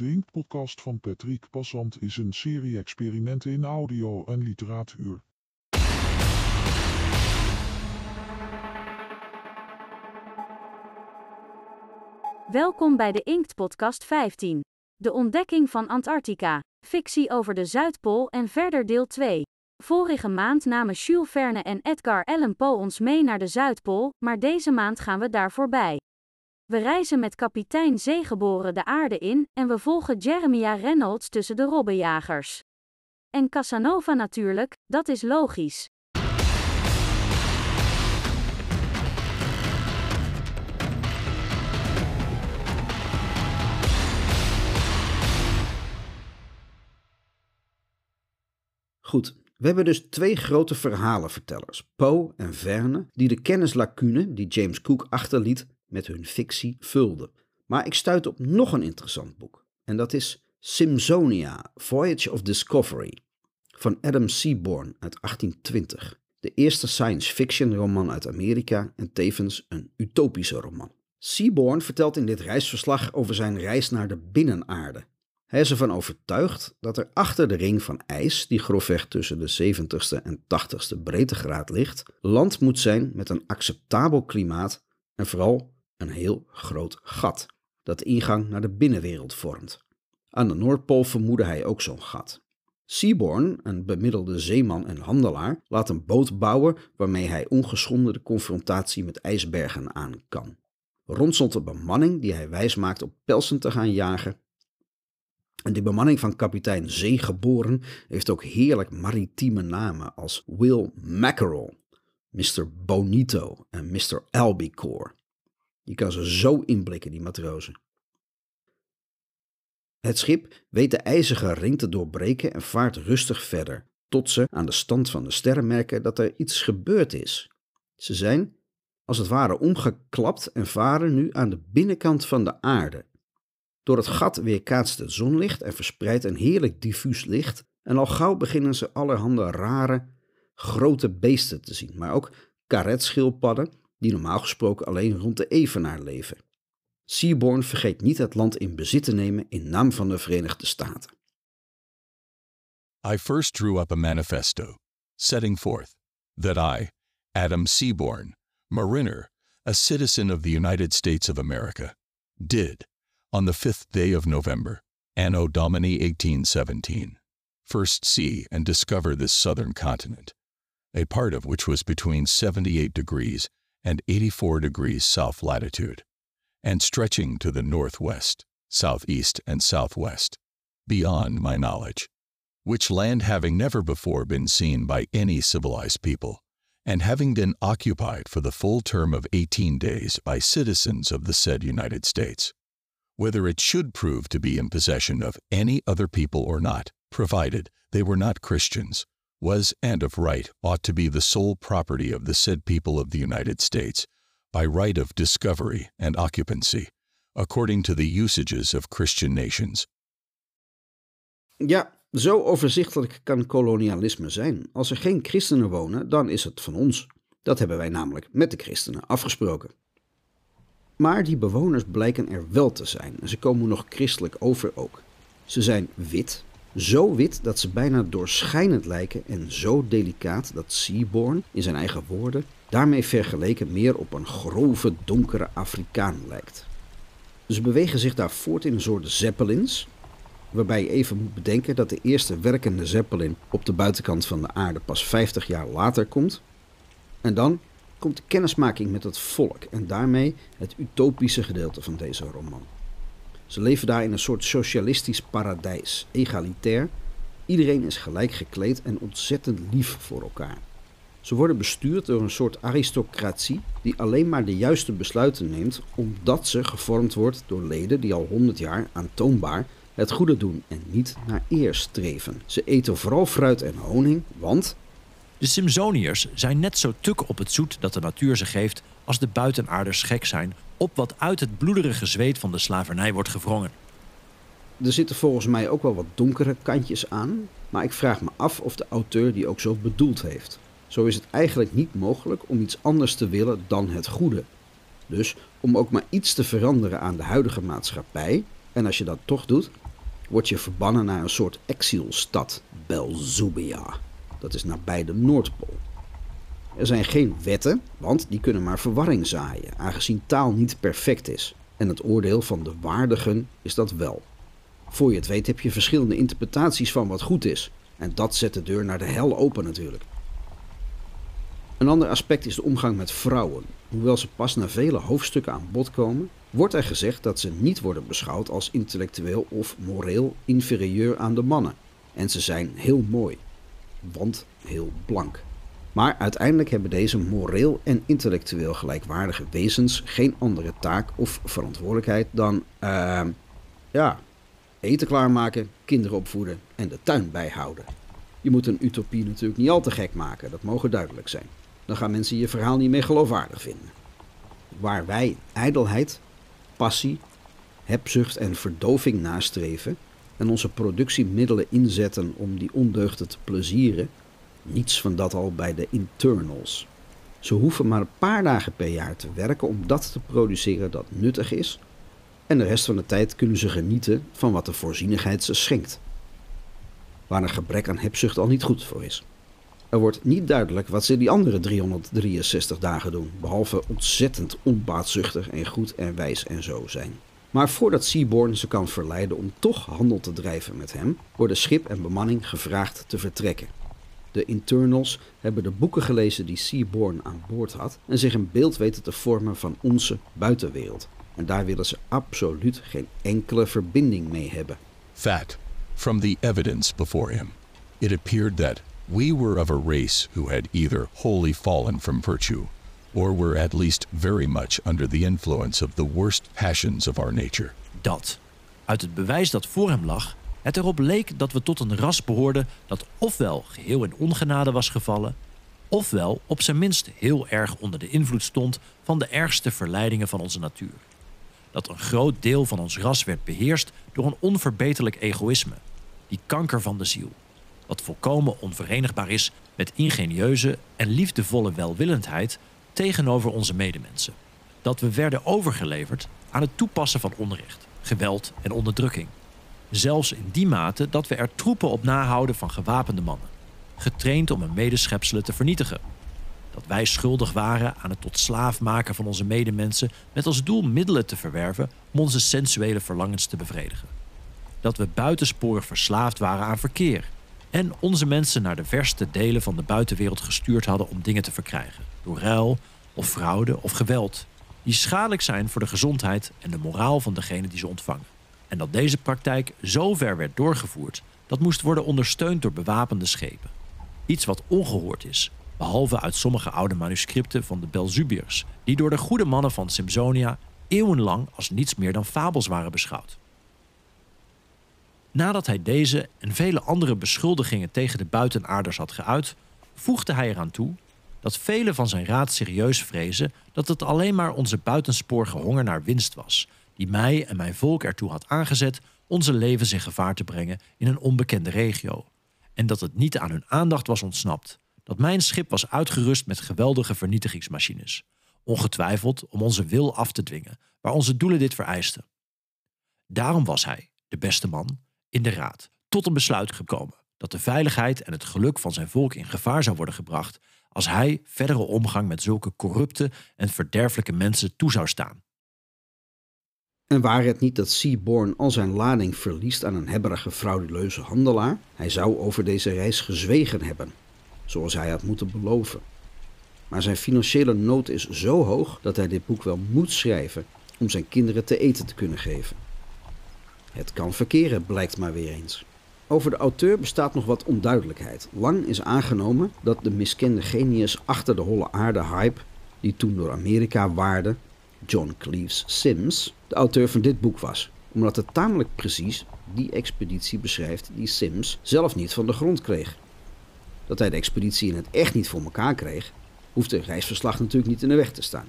De Inktpodcast van Patrick Passant is een serie experimenten in audio en literatuur. Welkom bij de Inkt-podcast 15. De ontdekking van Antarctica. Fictie over de Zuidpool en verder deel 2. Vorige maand namen Jules Verne en Edgar Allan Poe ons mee naar de Zuidpool, maar deze maand gaan we daar voorbij. We reizen met kapitein Zeegeboren de aarde in en we volgen Jeremiah Reynolds tussen de robbenjagers. En Casanova natuurlijk, dat is logisch. Goed, we hebben dus twee grote verhalenvertellers, Poe en Verne, die de kennislacune die James Cook achterliet met hun fictie vulden. Maar ik stuit op nog een interessant boek, en dat is Simsonia, Voyage of Discovery, van Adam Seaborn uit 1820. De eerste science fiction roman uit Amerika en tevens een utopische roman. Seaborn vertelt in dit reisverslag over zijn reis naar de binnenaarde, hij is ervan overtuigd dat er achter de ring van ijs, die grofweg tussen de 70ste en 80ste breedtegraad ligt, land moet zijn met een acceptabel klimaat en vooral een heel groot gat, dat de ingang naar de binnenwereld vormt. Aan de Noordpool vermoedde hij ook zo'n gat. Seaborn, een bemiddelde zeeman en handelaar, laat een boot bouwen waarmee hij ongeschonden de confrontatie met ijsbergen aan kan. Ronselt de bemanning die hij wijsmaakt op pelsen te gaan jagen en die bemanning van kapitein Zeegeboren heeft ook heerlijk maritieme namen als Will Mackerel, Mr. Bonito en Mr. Albicore. Je kan ze zo inblikken, die matrozen. Het schip weet de ijzige ring te doorbreken en vaart rustig verder, tot ze aan de stand van de sterren merken dat er iets gebeurd is. Ze zijn, als het ware, omgeklapt en varen nu aan de binnenkant van de aarde. Door het gat weerkaatst het zonlicht en verspreidt een heerlijk diffuus licht. En al gauw beginnen ze allerhande rare, grote beesten te zien, maar ook karetschildpadden, die normaal gesproken alleen rond de evenaar leven. Seaborn vergeet niet het land in bezit te nemen in naam van de Verenigde Staten. I first drew up a manifesto, setting forth that I, Adam Seaborn, mariner, a citizen of the United States of America, did, on the fifth day of November, Anno Domini 1817, first see and discover this southern continent, a part of which was between 78 degrees and 84 degrees south latitude, and stretching to the northwest, southeast, and southwest, beyond my knowledge, which land having never before been seen by any civilized people, and having been occupied for the full term of 18 days by citizens of the said United States, whether it should prove to be in possession of any other people or not, provided they were not Christians, was and of right ought to be the sole property of the said people of the United States, by right of discovery and occupancy, according to the usages of Christian nations. Ja, zo overzichtelijk kan kolonialisme zijn. Als er geen christenen wonen, dan is het van ons. Dat hebben wij namelijk met de christenen afgesproken. Maar die bewoners blijken er wel te zijn en ze komen nog christelijk over ook. Ze zijn wit, zo wit dat ze bijna doorschijnend lijken en zo delicaat dat Seaborn, in zijn eigen woorden, daarmee vergeleken meer op een grove, donkere Afrikaan lijkt. Ze bewegen zich daar voort in een soort zeppelins, waarbij je even moet bedenken dat de eerste werkende zeppelin op de buitenkant van de aarde pas 50 jaar later komt. En dan komt de kennismaking met het volk en daarmee het utopische gedeelte van deze roman. Ze leven daar in een soort socialistisch paradijs, egalitair. Iedereen is gelijk gekleed en ontzettend lief voor elkaar. Ze worden bestuurd door een soort aristocratie die alleen maar de juiste besluiten neemt omdat ze gevormd wordt door leden die al honderd jaar aantoonbaar het goede doen en niet naar eer streven. Ze eten vooral fruit en honing, want de Simsoniërs zijn net zo tuk op het zoet dat de natuur ze geeft als de buitenaarders gek zijn op wat uit het bloederige zweet van de slavernij wordt gewrongen. Er zitten volgens mij ook wel wat donkere kantjes aan, maar ik vraag me af of de auteur die ook zo bedoeld heeft. Zo is het eigenlijk niet mogelijk om iets anders te willen dan het goede. Dus om ook maar iets te veranderen aan de huidige maatschappij, en als je dat toch doet, word je verbannen naar een soort exilstad, Belzubia. Dat is nabij de Noordpool. Er zijn geen wetten, want die kunnen maar verwarring zaaien, aangezien taal niet perfect is. En het oordeel van de waardigen is dat wel. Voor je het weet heb je verschillende interpretaties van wat goed is. En dat zet de deur naar de hel open natuurlijk. Een ander aspect is de omgang met vrouwen. Hoewel ze pas na vele hoofdstukken aan bod komen, wordt er gezegd dat ze niet worden beschouwd als intellectueel of moreel inferieur aan de mannen. En ze zijn heel mooi, want heel blank. Maar uiteindelijk hebben deze moreel en intellectueel gelijkwaardige wezens geen andere taak of verantwoordelijkheid dan, uh, ja, eten klaarmaken, kinderen opvoeden en de tuin bijhouden. Je moet een utopie natuurlijk niet al te gek maken, dat mogen duidelijk zijn. Dan gaan mensen je verhaal niet meer geloofwaardig vinden. Waar wij ijdelheid, passie, hebzucht en verdoving nastreven en onze productiemiddelen inzetten om die ondeugden te plezieren, niets van dat al bij de internals. Ze hoeven maar een paar dagen per jaar te werken om dat te produceren dat nuttig is, en de rest van de tijd kunnen ze genieten van wat de voorzienigheid ze schenkt. Waar een gebrek aan hebzucht al niet goed voor is. Er wordt niet duidelijk wat ze die andere 363 dagen doen, behalve ontzettend onbaatzuchtig en goed en wijs en zo zijn. Maar voordat Seaborn ze kan verleiden om toch handel te drijven met hem, worden schip en bemanning gevraagd te vertrekken. De internals hebben de boeken gelezen die Seaborn aan boord had en zich een beeld weten te vormen van onze buitenwereld. En daar willen ze absoluut geen enkele verbinding mee hebben. That, from the evidence before him, it appeared that we were of a race who had either wholly fallen from virtue, or were at least very much under the influence of the worst passions of our nature. Dat, uit het bewijs dat voor hem lag, het erop leek dat we tot een ras behoorden dat ofwel geheel in ongenade was gevallen, ofwel op zijn minst heel erg onder de invloed stond van de ergste verleidingen van onze natuur. Dat een groot deel van ons ras werd beheerst door een onverbeterlijk egoïsme, die kanker van de ziel, wat volkomen onverenigbaar is met ingenieuze en liefdevolle welwillendheid tegenover onze medemensen. Dat we werden overgeleverd aan het toepassen van onrecht, geweld en onderdrukking. Zelfs in die mate dat we er troepen op nahouden van gewapende mannen, getraind om hun medeschepselen te vernietigen. Dat wij schuldig waren aan het tot slaaf maken van onze medemensen met als doel middelen te verwerven om onze sensuele verlangens te bevredigen. Dat we buitensporig verslaafd waren aan verkeer en onze mensen naar de verste delen van de buitenwereld gestuurd hadden om dingen te verkrijgen, door ruil of fraude of geweld, die schadelijk zijn voor de gezondheid en de moraal van degene die ze ontvangen. En dat deze praktijk zo ver werd doorgevoerd, dat moest worden ondersteund door bewapende schepen. Iets wat ongehoord is, behalve uit sommige oude manuscripten van de Belzubiërs, die door de goede mannen van Simsonia eeuwenlang als niets meer dan fabels waren beschouwd. Nadat hij deze en vele andere beschuldigingen tegen de buitenaarders had geuit, voegde hij eraan toe dat velen van zijn raad serieus vrezen dat het alleen maar onze buitensporige honger naar winst was, die mij en mijn volk ertoe had aangezet onze levens in gevaar te brengen in een onbekende regio, en dat het niet aan hun aandacht was ontsnapt dat mijn schip was uitgerust met geweldige vernietigingsmachines, ongetwijfeld om onze wil af te dwingen, waar onze doelen dit vereisten. Daarom was hij, de beste man, in de raad tot een besluit gekomen dat de veiligheid en het geluk van zijn volk in gevaar zou worden gebracht als hij verdere omgang met zulke corrupte en verderfelijke mensen toe zou staan. En waar het niet dat Seaborn al zijn lading verliest aan een hebberige frauduleuze handelaar, hij zou over deze reis gezwegen hebben, zoals hij had moeten beloven. Maar zijn financiële nood is zo hoog dat hij dit boek wel moet schrijven om zijn kinderen te eten te kunnen geven. Het kan verkeren, blijkt maar weer eens. Over de auteur bestaat nog wat onduidelijkheid. Lang is aangenomen dat de miskende genius achter de holle aarde hype, die toen door Amerika waarde, John Cleves Sims, de auteur van dit boek was. Omdat het tamelijk precies die expeditie beschrijft die Sims zelf niet van de grond kreeg. Dat hij de expeditie in het echt niet voor elkaar kreeg, hoeft de reisverslag natuurlijk niet in de weg te staan.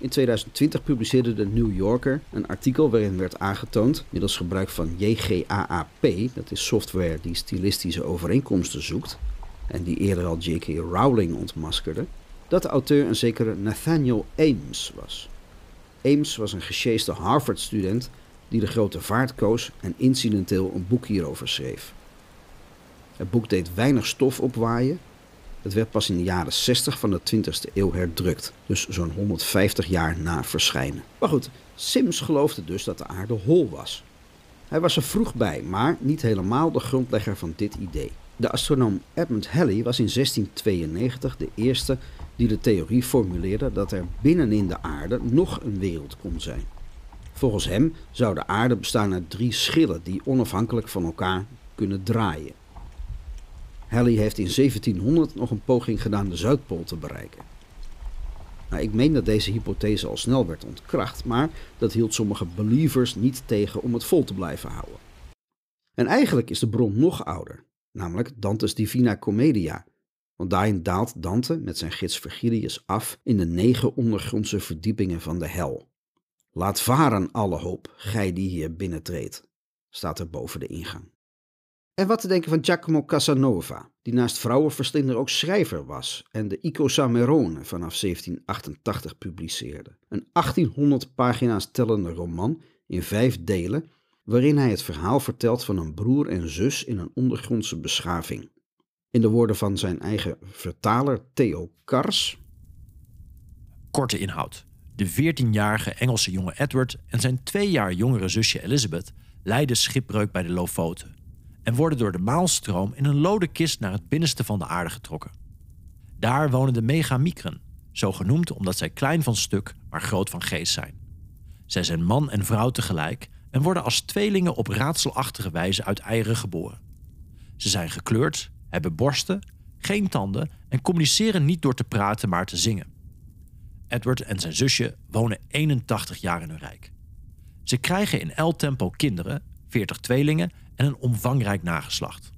In 2020 publiceerde de New Yorker een artikel waarin werd aangetoond, middels gebruik van JGAAP, dat is software die stilistische overeenkomsten zoekt, en die eerder al J.K. Rowling ontmaskerde, dat de auteur een zekere Nathaniel Ames was. Ames was een gesjeeste Harvard-student die de grote vaart koos en incidenteel een boek hierover schreef. Het boek deed weinig stof opwaaien. Het werd pas in de jaren 60 van de 20e eeuw herdrukt, dus zo'n 150 jaar na verschijnen. Maar goed, Sims geloofde dus dat de aarde hol was. Hij was er vroeg bij, maar niet helemaal de grondlegger van dit idee. De astronoom Edmund Halley was in 1692 de eerste die de theorie formuleerde dat er binnenin de aarde nog een wereld kon zijn. Volgens hem zou de aarde bestaan uit drie schillen die onafhankelijk van elkaar kunnen draaien. Halley heeft in 1700 nog een poging gedaan de Zuidpool te bereiken. Nou, ik meen dat deze hypothese al snel werd ontkracht, maar dat hield sommige believers niet tegen om het vol te blijven houden. En eigenlijk is de bron nog ouder, namelijk Dante's Divina Commedia, want daarin daalt Dante met zijn gids Virgilius af in de negen ondergrondse verdiepingen van de hel. Laat varen alle hoop, gij die hier binnentreedt, staat er boven de ingang. En wat te denken van Giacomo Casanova, die naast vrouwenverslinder ook schrijver was en de Ico Samerone vanaf 1788 publiceerde. Een 1800 pagina's tellende roman in vijf delen, waarin hij het verhaal vertelt van een broer en zus in een ondergrondse beschaving. In de woorden van zijn eigen vertaler Theo Kars. Korte inhoud. De 14-jarige Engelse jonge Edward en zijn twee jaar jongere zusje Elizabeth lijden schipbreuk bij de Lofoten en worden door de maalstroom in een lode kist naar het binnenste van de aarde getrokken. Daar wonen de megamikren, zo genoemd omdat zij klein van stuk, maar groot van geest zijn. Zij zijn man en vrouw tegelijk en worden als tweelingen op raadselachtige wijze uit eieren geboren. Ze zijn gekleurd, hebben borsten, geen tanden en communiceren niet door te praten, maar te zingen. Edward en zijn zusje wonen 81 jaar in hun rijk. Ze krijgen in el tempo kinderen, 40 tweelingen en een omvangrijk nageslacht.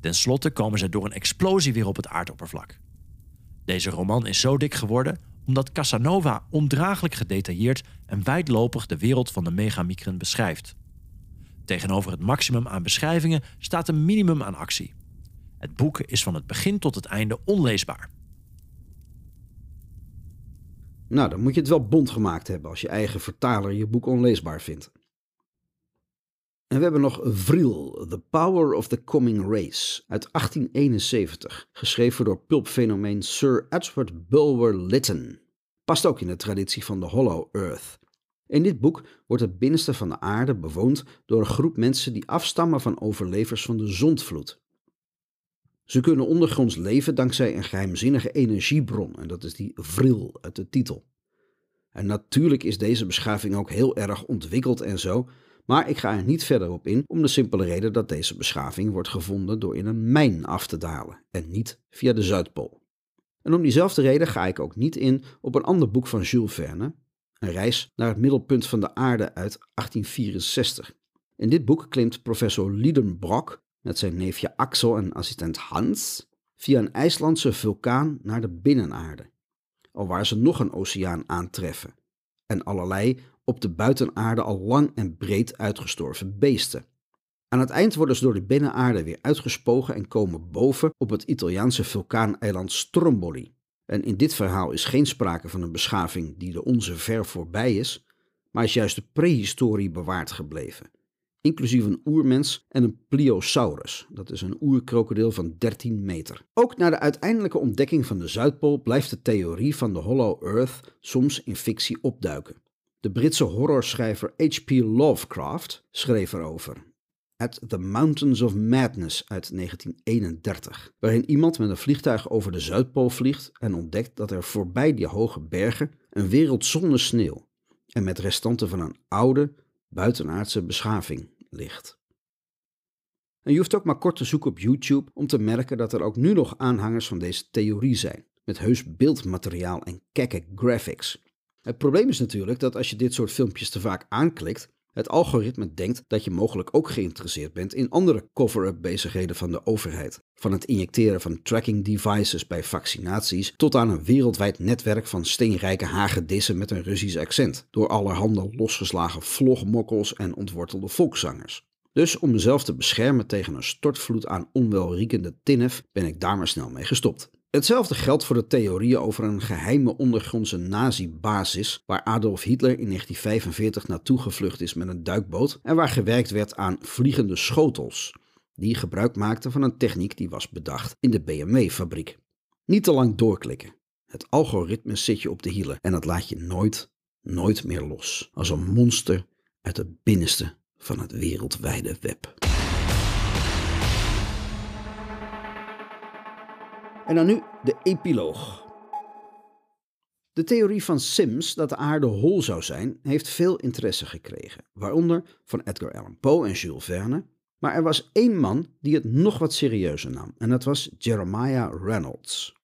Ten slotte komen ze door een explosie weer op het aardoppervlak. Deze roman is zo dik geworden omdat Casanova ondraaglijk gedetailleerd en wijdlopig de wereld van de megamicren beschrijft. Tegenover het maximum aan beschrijvingen staat een minimum aan actie. Het boek is van het begin tot het einde onleesbaar. Nou, dan moet je het wel bond gemaakt hebben als je eigen vertaler je boek onleesbaar vindt. En we hebben nog Vril, The Power of the Coming Race uit 1871, geschreven door pulpfenomeen Sir Edward Bulwer Lytton. Past ook in de traditie van de Hollow Earth. In dit boek wordt het binnenste van de aarde bewoond door een groep mensen die afstammen van overlevers van de zondvloed. Ze kunnen ondergronds leven dankzij een geheimzinnige energiebron, en dat is die vril uit de titel. En natuurlijk is deze beschaving ook heel erg ontwikkeld en zo, maar ik ga er niet verder op in om de simpele reden dat deze beschaving wordt gevonden door in een mijn af te dalen en niet via de Zuidpool. En om diezelfde reden ga ik ook niet in op een ander boek van Jules Verne, Een reis naar het middelpunt van de aarde uit 1864. In dit boek klimt professor Liedenbrock met zijn neefje Axel en assistent Hans via een IJslandse vulkaan naar de binnenaarde, alwaar ze nog een oceaan aantreffen en allerlei op de buitenaarde al lang en breed uitgestorven beesten. Aan het eind worden ze door de binnenaarde weer uitgespogen en komen boven op het Italiaanse vulkaaneiland Stromboli. En in dit verhaal is geen sprake van een beschaving die de onze ver voorbij is, maar is juist de prehistorie bewaard gebleven inclusief een oermens en een pliosaurus, dat is een oerkrokodil van 13 meter. Ook na de uiteindelijke ontdekking van de Zuidpool blijft de theorie van de Hollow Earth soms in fictie opduiken. De Britse horrorschrijver H.P. Lovecraft schreef erover. At the Mountains of Madness uit 1931, waarin iemand met een vliegtuig over de Zuidpool vliegt en ontdekt dat er voorbij die hoge bergen een wereld zonder sneeuw en met restanten van een oude, buitenaardse beschaving ligt. En je hoeft ook maar kort te zoeken op YouTube om te merken dat er ook nu nog aanhangers van deze theorie zijn, met heus beeldmateriaal en kekke graphics. Het probleem is natuurlijk dat als je dit soort filmpjes te vaak aanklikt, het algoritme denkt dat je mogelijk ook geïnteresseerd bent in andere cover-up bezigheden van de overheid. Van het injecteren van tracking devices bij vaccinaties tot aan een wereldwijd netwerk van steenrijke hagedissen met een Russisch accent. Door allerhande losgeslagen vlogmokkels en ontwortelde volkszangers. Dus om mezelf te beschermen tegen een stortvloed aan onwelriekende tinnef ben ik daar maar snel mee gestopt. Hetzelfde geldt voor de theorieën over een geheime ondergrondse nazi-basis waar Adolf Hitler in 1945 naartoe gevlucht is met een duikboot en waar gewerkt werd aan vliegende schotels, die gebruik maakten van een techniek die was bedacht in de BMW-fabriek. Niet te lang doorklikken. Het algoritme zit je op de hielen en dat laat je nooit, nooit meer los. Als een monster uit het binnenste van het wereldwijde web. En dan nu de epiloog. De theorie van Sims dat de aarde hol zou zijn, heeft veel interesse gekregen, waaronder van Edgar Allan Poe en Jules Verne. Maar er was één man die het nog wat serieuzer nam, en dat was Jeremiah Reynolds.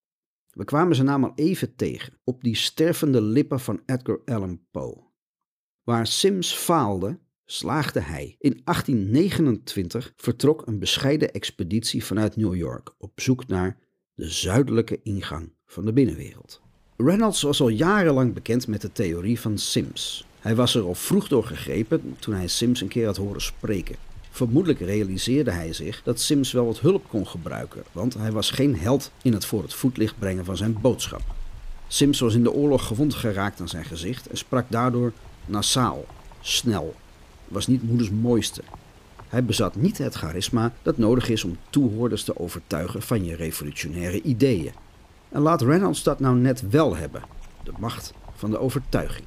We kwamen zijn naam al even tegen, op die stervende lippen van Edgar Allan Poe. Waar Sims faalde, slaagde hij. In 1829 vertrok een bescheiden expeditie vanuit New York op zoek naar de zuidelijke ingang van de binnenwereld. Reynolds was al jarenlang bekend met de theorie van Sims. Hij was er al vroeg door gegrepen toen hij Sims een keer had horen spreken. Vermoedelijk realiseerde hij zich dat Sims wel wat hulp kon gebruiken, want hij was geen held in het voor het voetlicht brengen van zijn boodschap. Sims was in de oorlog gewond geraakt aan zijn gezicht en sprak daardoor nasaal, snel, was niet moeders mooiste. Hij bezat niet het charisma dat nodig is om toehoorders te overtuigen van je revolutionaire ideeën. En laat Reynolds dat nou net wel hebben: de macht van de overtuiging.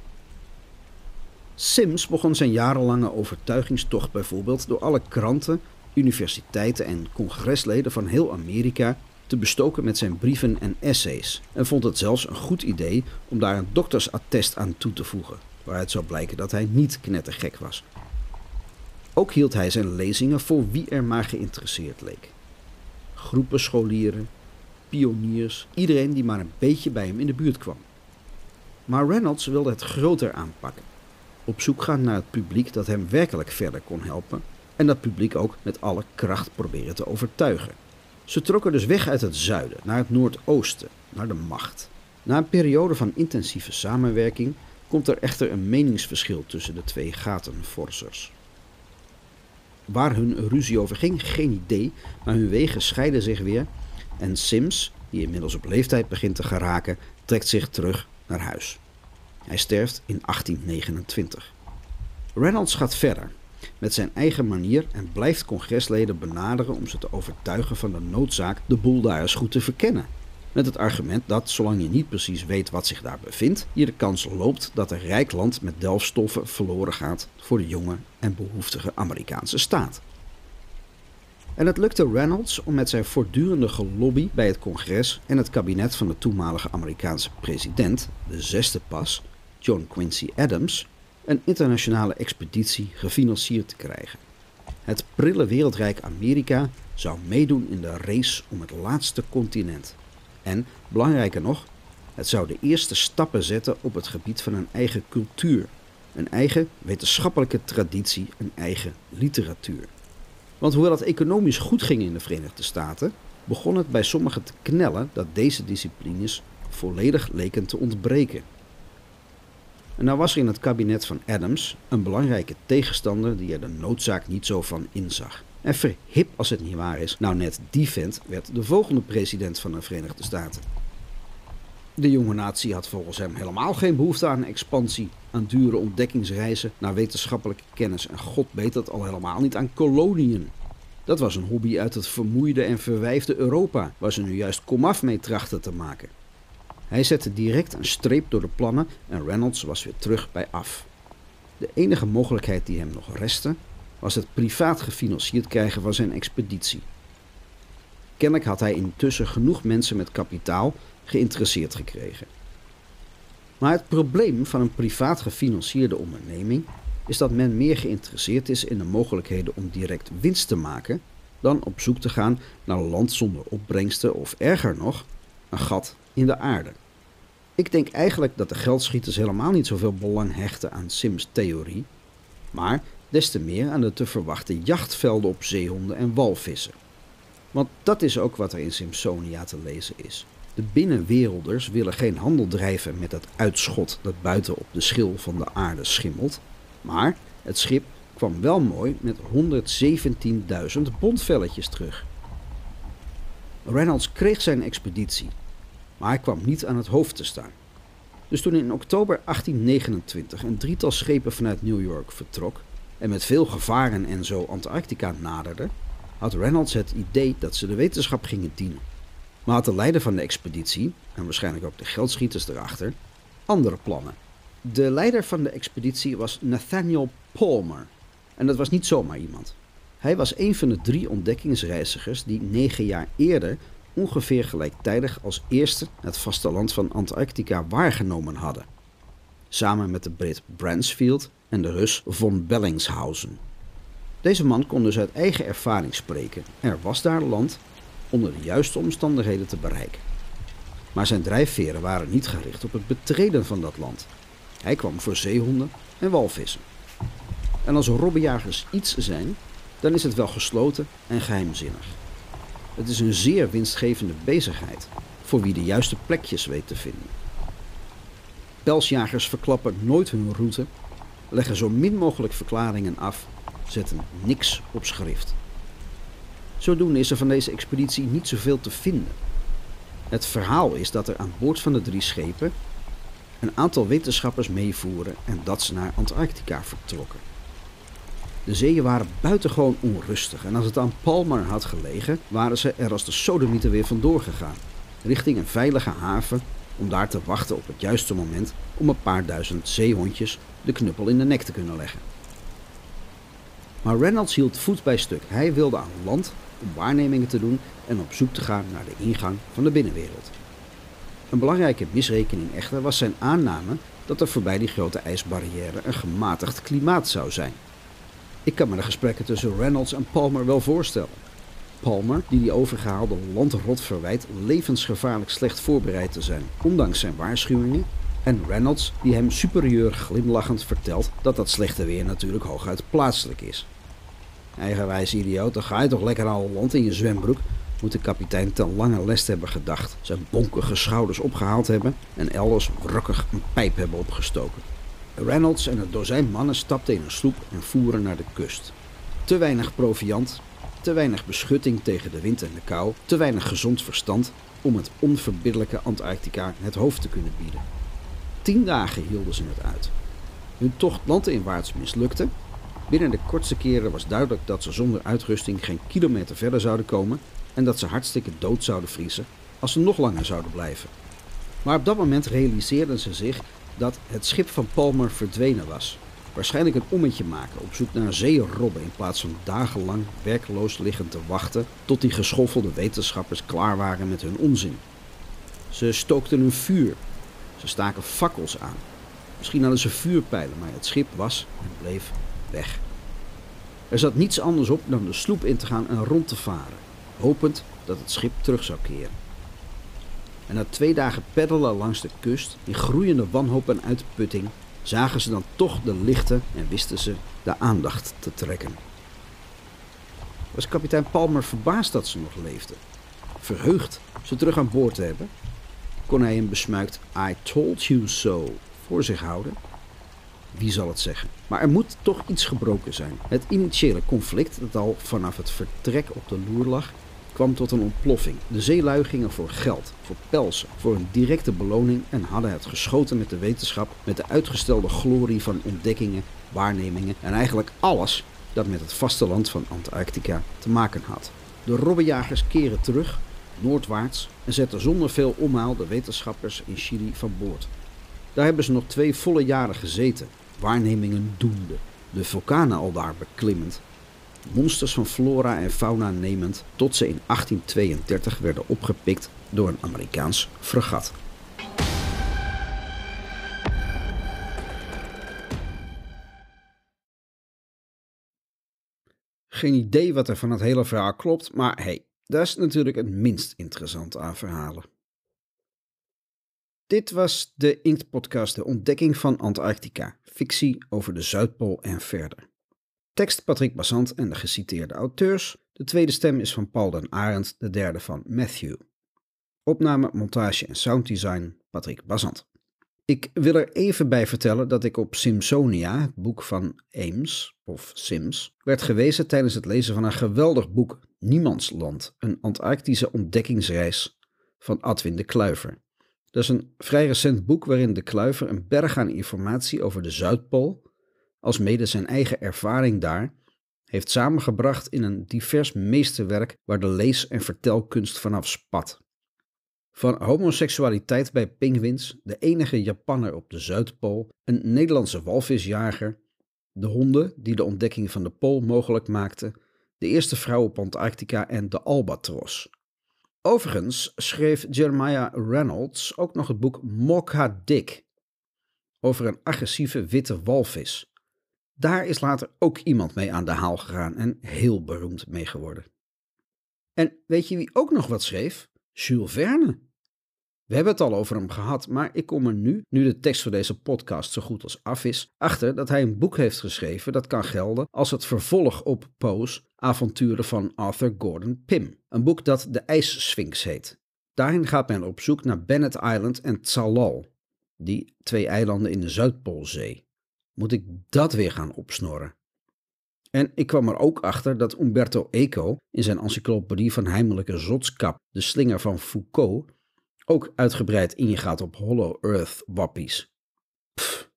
Sims begon zijn jarenlange overtuigingstocht bijvoorbeeld door alle kranten, universiteiten en congresleden van heel Amerika te bestoken met zijn brieven en essays en vond het zelfs een goed idee om daar een doktersattest aan toe te voegen, waaruit zou blijken dat hij niet knettergek was. Ook hield hij zijn lezingen voor wie er maar geïnteresseerd leek. Groepen scholieren, pioniers, iedereen die maar een beetje bij hem in de buurt kwam. Maar Reynolds wilde het groter aanpakken. Op zoek gaan naar het publiek dat hem werkelijk verder kon helpen en dat publiek ook met alle kracht proberen te overtuigen. Ze trokken dus weg uit het zuiden naar het noordoosten, naar de macht. Na een periode van intensieve samenwerking komt er echter een meningsverschil tussen de twee gatenforsers. Waar hun ruzie over ging, geen idee, maar hun wegen scheiden zich weer en Sims, die inmiddels op leeftijd begint te geraken, trekt zich terug naar huis. Hij sterft in 1829. Reynolds gaat verder met zijn eigen manier en blijft congresleden benaderen om ze te overtuigen van de noodzaak de boel daar eens goed te verkennen. Met het argument dat, zolang je niet precies weet wat zich daar bevindt, je de kans loopt dat een rijk land met delfstoffen verloren gaat voor de jonge en behoeftige Amerikaanse staat. En het lukte Reynolds om met zijn voortdurende gelobby bij het congres en het kabinet van de toenmalige Amerikaanse president, de zesde pas, John Quincy Adams, een internationale expeditie gefinancierd te krijgen. Het prille wereldrijk Amerika zou meedoen in de race om het laatste continent. En, belangrijker nog, het zou de eerste stappen zetten op het gebied van een eigen cultuur, een eigen wetenschappelijke traditie, een eigen literatuur. Want hoewel het economisch goed ging in de Verenigde Staten, begon het bij sommigen te knellen dat deze disciplines volledig leken te ontbreken. En nou was er in het kabinet van Adams een belangrijke tegenstander die er de noodzaak niet zo van inzag. En verhip als het niet waar is, nou net die vent werd de volgende president van de Verenigde Staten. De jonge natie had volgens hem helemaal geen behoefte aan expansie, aan dure ontdekkingsreizen naar wetenschappelijke kennis en god weet het al helemaal niet aan koloniën. Dat was een hobby uit het vermoeide en verwijfde Europa, waar ze nu juist komaf mee trachten te maken. Hij zette direct een streep door de plannen en Reynolds was weer terug bij af. De enige mogelijkheid die hem nog restte, was het privaat gefinancierd krijgen van zijn expeditie. Kennelijk had hij intussen genoeg mensen met kapitaal geïnteresseerd gekregen. Maar het probleem van een privaat gefinancierde onderneming is dat men meer geïnteresseerd is in de mogelijkheden om direct winst te maken dan op zoek te gaan naar land zonder opbrengsten of erger nog, een gat in de aarde. Ik denk eigenlijk dat de geldschieters helemaal niet zoveel belang hechten aan Sims' theorie, maar des te meer aan de te verwachten jachtvelden op zeehonden en walvissen. Want dat is ook wat er in Simpsonia te lezen is. De binnenwerelders willen geen handel drijven met het uitschot dat buiten op de schil van de aarde schimmelt, maar het schip kwam wel mooi met 117.000 bondvelletjes terug. Reynolds kreeg zijn expeditie maar hij kwam niet aan het hoofd te staan. Dus toen in oktober 1829 een drietal schepen vanuit New York vertrok en met veel gevaren en zo Antarctica naderde, had Reynolds het idee dat ze de wetenschap gingen dienen. Maar had de leider van de expeditie, en waarschijnlijk ook de geldschieters erachter, andere plannen. De leider van de expeditie was Nathaniel Palmer. En dat was niet zomaar iemand. Hij was een van de drie ontdekkingsreizigers die negen jaar eerder ongeveer gelijktijdig als eerste het vasteland van Antarctica waargenomen hadden. Samen met de Brit Bransfield en de Rus von Bellingshausen. Deze man kon dus uit eigen ervaring spreken. Er was daar land onder de juiste omstandigheden te bereiken. Maar zijn drijfveren waren niet gericht op het betreden van dat land. Hij kwam voor zeehonden en walvissen. En als robbenjagers iets zijn, dan is het wel gesloten en geheimzinnig. Het is een zeer winstgevende bezigheid voor wie de juiste plekjes weet te vinden. Pelsjagers verklappen nooit hun route, leggen zo min mogelijk verklaringen af, zetten niks op schrift. Zodoende is er van deze expeditie niet zoveel te vinden. Het verhaal is dat er aan boord van de drie schepen een aantal wetenschappers meevoeren en dat ze naar Antarctica vertrokken. De zeeën waren buitengewoon onrustig en als het aan Palmer had gelegen, waren ze er als de sodomieten weer vandoor gegaan, richting een veilige haven om daar te wachten op het juiste moment om een paar duizend zeehondjes de knuppel in de nek te kunnen leggen. Maar Reynolds hield voet bij stuk. Hij wilde aan land om waarnemingen te doen en op zoek te gaan naar de ingang van de binnenwereld. Een belangrijke misrekening echter was zijn aanname dat er voorbij die grote ijsbarrière een gematigd klimaat zou zijn. Ik kan me de gesprekken tussen Reynolds en Palmer wel voorstellen. Palmer, die die overgehaalde landrot verwijt levensgevaarlijk slecht voorbereid te zijn, ondanks zijn waarschuwingen. En Reynolds, die hem superieur glimlachend vertelt dat dat slechte weer natuurlijk hooguit plaatselijk is. Eigenwijs idioot, dan ga je toch lekker al land in je zwembroek, moet de kapitein ten lange lest hebben gedacht, zijn bonkige schouders opgehaald hebben en elders wrokkig een pijp hebben opgestoken. Reynolds en een dozijn mannen stapten in een sloep en voeren naar de kust. Te weinig proviand, te weinig beschutting tegen de wind en de kou, te weinig gezond verstand om het onverbiddelijke Antarctica het hoofd te kunnen bieden. Tien dagen hielden ze het uit. Hun tocht landinwaarts mislukte. Binnen de kortste keren was duidelijk dat ze zonder uitrusting geen kilometer verder zouden komen en dat ze hartstikke dood zouden vriezen als ze nog langer zouden blijven. Maar op dat moment realiseerden ze zich dat het schip van Palmer verdwenen was. Waarschijnlijk een ommetje maken op zoek naar zeerobben in plaats van dagenlang werkloos liggen te wachten tot die geschoffelde wetenschappers klaar waren met hun onzin. Ze stookten een vuur. Ze staken fakkels aan. Misschien hadden ze vuurpijlen, maar het schip was en bleef weg. Er zat niets anders op dan de sloep in te gaan en rond te varen, hopend dat het schip terug zou keren. En na twee dagen peddelen langs de kust, in groeiende wanhoop en uitputting, zagen ze dan toch de lichten en wisten ze de aandacht te trekken. Was kapitein Palmer verbaasd dat ze nog leefden? Verheugd ze terug aan boord te hebben? Kon hij een besmuikt I told you so voor zich houden? Wie zal het zeggen? Maar er moet toch iets gebroken zijn. Het initiële conflict dat al vanaf het vertrek op de loer lag, kwam tot een ontploffing. De zeelui gingen voor geld, voor pelsen, voor een directe beloning en hadden het geschoten met de wetenschap, met de uitgestelde glorie van ontdekkingen, waarnemingen en eigenlijk alles dat met het vasteland van Antarctica te maken had. De robbenjagers keren terug, noordwaarts, en zetten zonder veel omhaal de wetenschappers in Chili van boord. Daar hebben ze nog twee volle jaren gezeten, waarnemingen doende, de vulkanen al daar beklimmend monsters van flora en fauna nemend tot ze in 1832 werden opgepikt door een Amerikaans fregat. Geen idee wat er van het hele verhaal klopt, maar hey, dat is natuurlijk het minst interessante aan verhalen. Dit was de Inkt-podcast De Ontdekking van Antarctica, fictie over de Zuidpool en verder. Tekst Patrick Bassant en de geciteerde auteurs. De tweede stem is van Paul den Arend, de derde van Matthew. Opname, montage en sounddesign Patrick Bassant. Ik wil er even bij vertellen dat ik op Simsonia, het boek van Ames, of Sims, werd gewezen tijdens het lezen van een geweldig boek Niemandsland, een Antarctische ontdekkingsreis van Adwin de Kluiver. Dat is een vrij recent boek waarin de kluiver een berg aan informatie over de Zuidpool, als mede zijn eigen ervaring daar, heeft samengebracht in een divers meesterwerk waar de lees- en vertelkunst vanaf spat. Van homoseksualiteit bij pinguïns, de enige Japanner op de Zuidpool, een Nederlandse walvisjager, de honden die de ontdekking van de pool mogelijk maakten, de eerste vrouw op Antarctica en de albatros. Overigens schreef Jeremiah Reynolds ook nog het boek Mokka Dick over een agressieve witte walvis. Daar is later ook iemand mee aan de haal gegaan en heel beroemd mee geworden. En weet je wie ook nog wat schreef? Jules Verne. We hebben het al over hem gehad, maar ik kom er nu, nu de tekst voor deze podcast zo goed als af is, achter dat hij een boek heeft geschreven dat kan gelden als het vervolg op Poe's avonturen van Arthur Gordon Pym. Een boek dat De IJssphinx heet. Daarin gaat men op zoek naar Bennet Island en Tsalal, die twee eilanden in de Zuidpoolzee. Moet ik dat weer gaan opsnorren? En ik kwam er ook achter dat Umberto Eco in zijn encyclopedie van heimelijke zotskap, de slinger van Foucault, ook uitgebreid ingaat op Hollow Earth wappies. Pff.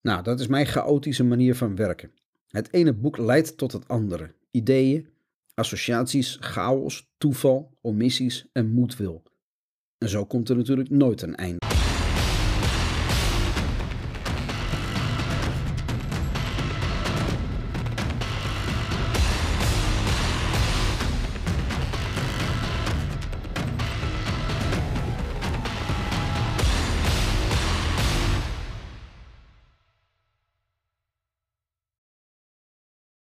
Nou, dat is mijn chaotische manier van werken. Het ene boek leidt tot het andere. Ideeën, associaties, chaos, toeval, omissies en moedwil. En zo komt er natuurlijk nooit een einde.